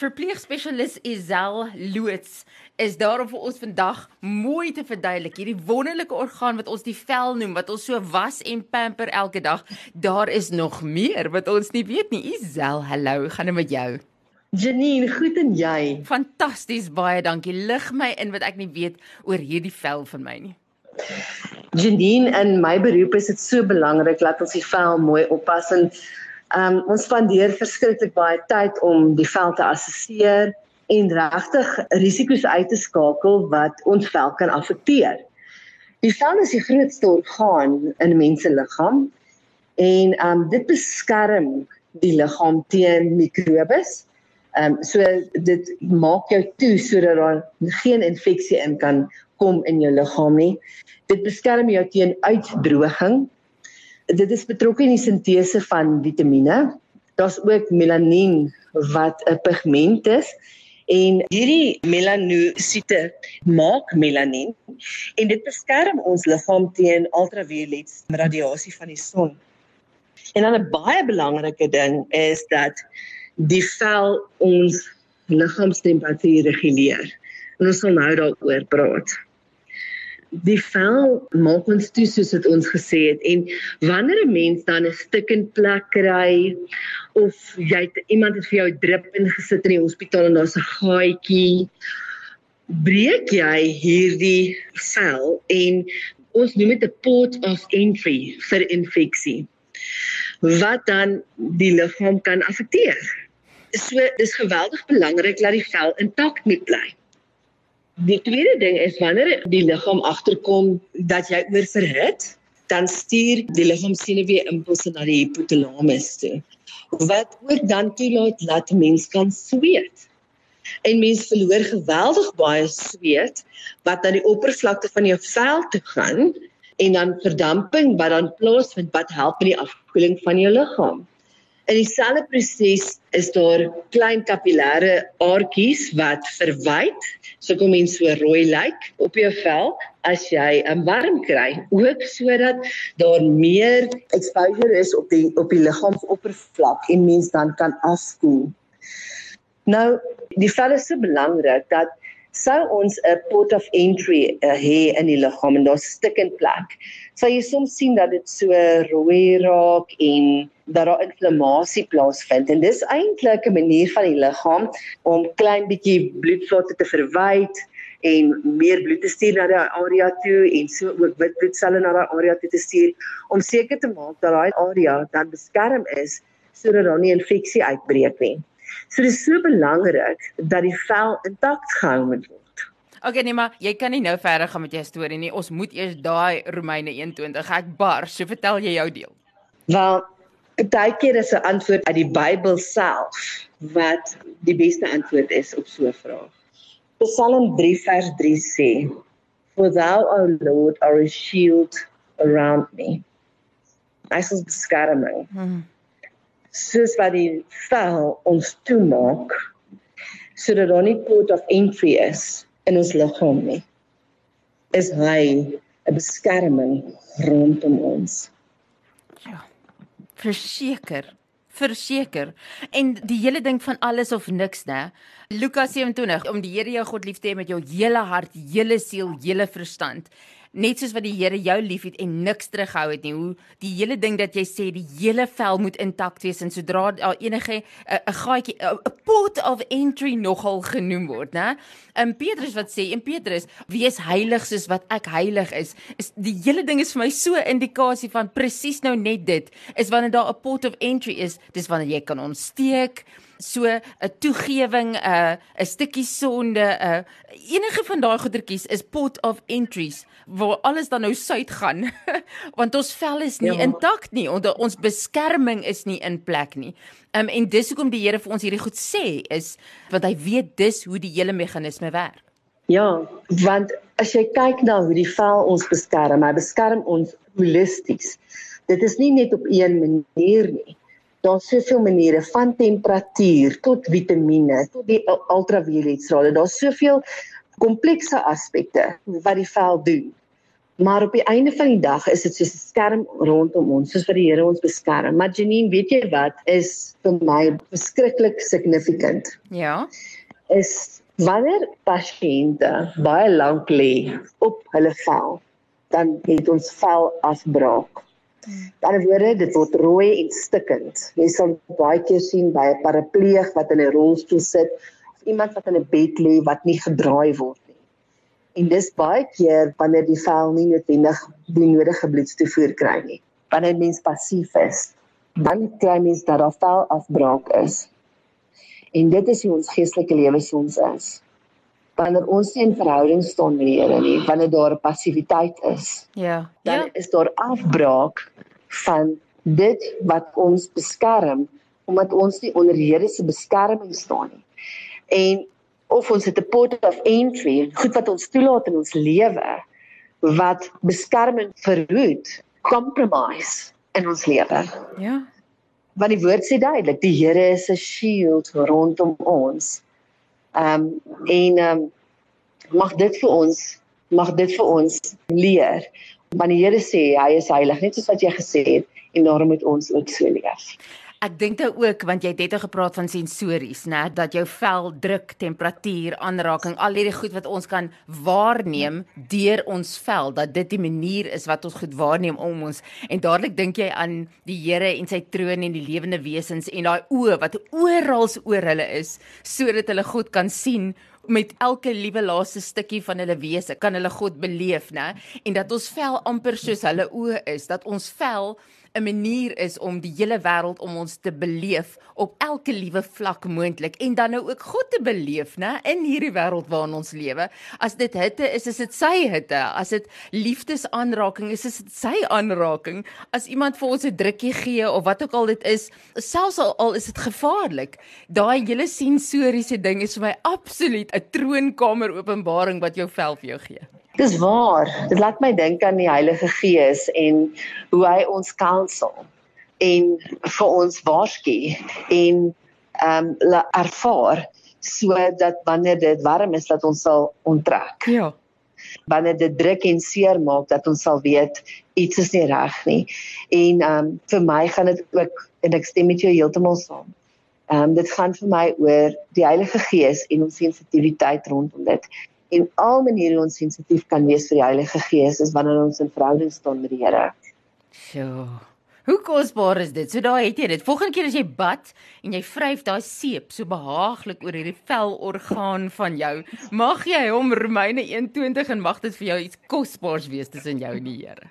Verpleegspesialis Isel Loots is daar om vir ons vandag mooi te verduidelik hierdie wonderlike orgaan wat ons die vel noem wat ons so was en pamper elke dag. Daar is nog meer wat ons nie weet nie. Isel, hallo, gaan dit met jou? Janine, goed en jy? Fantasties, baie dankie. Lig my in wat ek nie weet oor hierdie vel van my nie. Janine, in my beroep is dit so belangrik dat ons die vel mooi oppas en Um ons spandeer verskriklik baie tyd om die vel te assesseer en regtig risiko's uit te skakel wat ons vel kan affekteer. Die vel is die grootste orgaan in 'n mens se liggaam en um dit beskerm die liggaam teen mikrobes. Um so dit maak jou toe sodat daar geen infeksie in kan kom in jou liggaam nie. Dit beskerm jou teen uitdroging dit is betrokke in die sintese van vitamiene. Daar's ook melanien wat 'n pigment is en hierdie melanosiete maak melanien en dit beskerm ons liggaam teen ultraviolet radiasie van die son. En dan 'n baie belangrike ding is dat die vel ons liggaamstemperatuur reguleer. En ons sal nou daaroor praat die vel maak ons toe soos wat ons gesê het en wanneer 'n mens dan 'n stukkend plek kry of jy het, iemand het vir jou drip ingesit in die hospitaal en daar's 'n gaatjie breek jy hierdie vel en ons noem dit 'n port of entry vir infeksie wat dan die liggaam kan affekteer. So dis geweldig belangrik dat die vel intact moet bly. Die tweede ding is wanneer die liggaam agterkom dat jy oorverhit, dan stuur die liggaam senuwee impulse na die hypothalamus toe. Wat ook dan toelaat dat mens kan sweet. En mens verloor geweldig baie sweet wat aan die oppervlakte van jou vel toe gaan en dan verdamping wat dan plaasvind wat help met die afkoeling van jou liggaam. In dieselfde proses is daar klein kapillêre aardjies wat verwyd, so kom mens so rooi lyk op jou vel as jy 'n warm kry, ook sodat daar meer exposure is op die op die liggaamsoppervlak en mens dan kan afkoel. Nou, die vel is so belangrik dat sou ons 'n port of entry uh, hê in die liggaam en daar's 'n stukkend plek. Sal jy soms sien dat dit so rooi raak en dat daar inflammasie plaasvind en dis eintlik 'n manier van die liggaam om klein bietjie bloedvlatte te verwyd en meer bloed te stuur na daai area toe en so ook wit bloedselle na daai area toe te stuur om seker te maak dat daai area dan beskerm is sodat daar nie infeksie uitbreek nie. So dit is so belangrik dat die vel intakt gehou moet word. Okay nee maar jy kan nie nou verder gaan met jou storie nie. Ons moet eers daai Romeine 21 ek bar. So vertel jy jou deel. Wel, baie keer is 'n antwoord uit die Bybel self wat die beste antwoord is op so 'n vraag. Psalm 3 vers 3 sê: For thou, O Lord, are a shield around me. Dis ons beskerming. Hmm soos wat die vel ons toemaak sodat daar nie port of entry is in ons liggaam nie is hy 'n beskerming rondom ons. Ja verseker verseker. En die hele ding van alles of niks nê Lukas 27 om die Here jou God lief te hê met jou hele hart, hele siel, hele verstand net soos wat die Here jou liefhet en niks terughou het nie. Hoe die hele ding dat jy sê die hele vel moet intakt wees en sodra daar enige 'n gaatjie 'n port of entry nogal genoem word, né? In Petrus wat sê in Petrus, wees heilig soos wat ek heilig is. Is die hele ding is vir my so 'n indikasie van presies nou net dit. Is wanneer daar 'n port of entry is, dis wanneer jy kan ontsteek so 'n toegewing 'n 'n stukkie sonde 'n enige van daai goedertjies is pot of entries waar alles dan nou suid gaan. Want ons vel is nie ja. intakt nie ons ons beskerming is nie in plek nie. Um, en dis hoekom die Here vir ons hierdie goed sê is want hy weet dis hoe die hele meganisme werk. Ja want as jy kyk na hoe die vel ons beskerm hy beskerm ons holisties. Dit is nie net op een manier nie daar's soveel maniere van temperatuur tot vitamiene tot die ultraviolet strale. Daar's soveel komplekse aspekte wat die vel doen. Maar op die einde van die dag is dit soos 'n skerm rondom ons, soos vir die Here ons beskerm. Maar Janine, weet jy wat is vir my beskiklik significant? Ja. Is wanneer pasiënte baie lank lê op hulle vel, dan het ons vel afbraak. Aan die woorde, dit word rooi en stikkend. Jy sal baie keer sien by 'n parapleeg wat in 'n rolstoel sit, of iemand wat in 'n bed lê wat nie gedraai word nie. En dis baie keer wanneer die vel nie noodwendig die nodige bloedstoevoer kry nie. Wanneer mens passief is, dan kry mens dat daar vel afbraak is. En dit is hoe ons geestelike lewe soms is. Wanneer ons nie in verhouding staan met die Here nie, wanneer daar passiwiteit is, Ja. dan Ja. is daar afbraak van dit wat ons beskerm omdat ons nie onder die Here se beskerming staan nie. En of ons het 'n port of entry, goed wat ons toelaat in ons lewe wat beskerming verhoed, compromise in ons lewe. Ja. Want die woord sê duidelik, die Here is 'n shield rondom ons. Ehm um, en ehm um, mag dit vir ons mag dit vir ons leer. Want die Here sê hy is heilig, net soos wat jy gesê het en daarom moet ons ook so leef. Ek dink dit ook want jy het net gepraat van sensories, né, dat jou vel druk, temperatuur, aanraking, al hierdie goed wat ons kan waarneem deur ons vel, dat dit die manier is wat ons goed waarneem om ons. En dadelik dink jy aan die Here en sy troon en die lewende wesens en daai oë wat oral oor hulle is sodat hulle God kan sien met elke liewe laaste stukkie van hulle wese kan hulle God beleef, né? En dat ons vel amper soos hulle oë is, dat ons vel 'n manier is om die hele wêreld om ons te beleef op elke liewe vlak moontlik en dan nou ook God te beleef, né, in hierdie wêreld waarin ons lewe. As dit hitte is, is dit sy hitte. As dit liefdesaanraking is, is dit sy aanraking. As iemand vir ons 'n drukkie gee of wat ook al dit is, selfs al, al is dit gevaarlik, daai hele sensoriese ding is vir my absoluut 'n troonkamer openbaring wat jou vel vir jou gee. Dis waar. Dit laat my dink aan die Heilige Gees en hoe hy ons counsel en vir ons waarsku en ehm um, ervaar sodat wanneer dit warm is dat ons sal onttrek. Ja. Wanneer dit druk en seer maak dat ons sal weet iets is nie reg nie. En ehm um, vir my gaan dit ook en ek stem met jou heeltemal saam. Ehm um, dit gaan vir my oor die Heilige Gees en ons sensitiwiteit rondom dit. En al maniere ons sensitief kan wees vir die Heilige Gees is wanneer ons in verhouding staan met die Here. So. Hoe kosbaar is dit? So daai het jy dit. Volgende keer as jy bad en jy vryf daai seep so behaaglik oor hierdie velorgaan van jou, mag jy hom Romeine 1:20 en mag dit vir jou iets kosbaars wees tussen jou en die Here.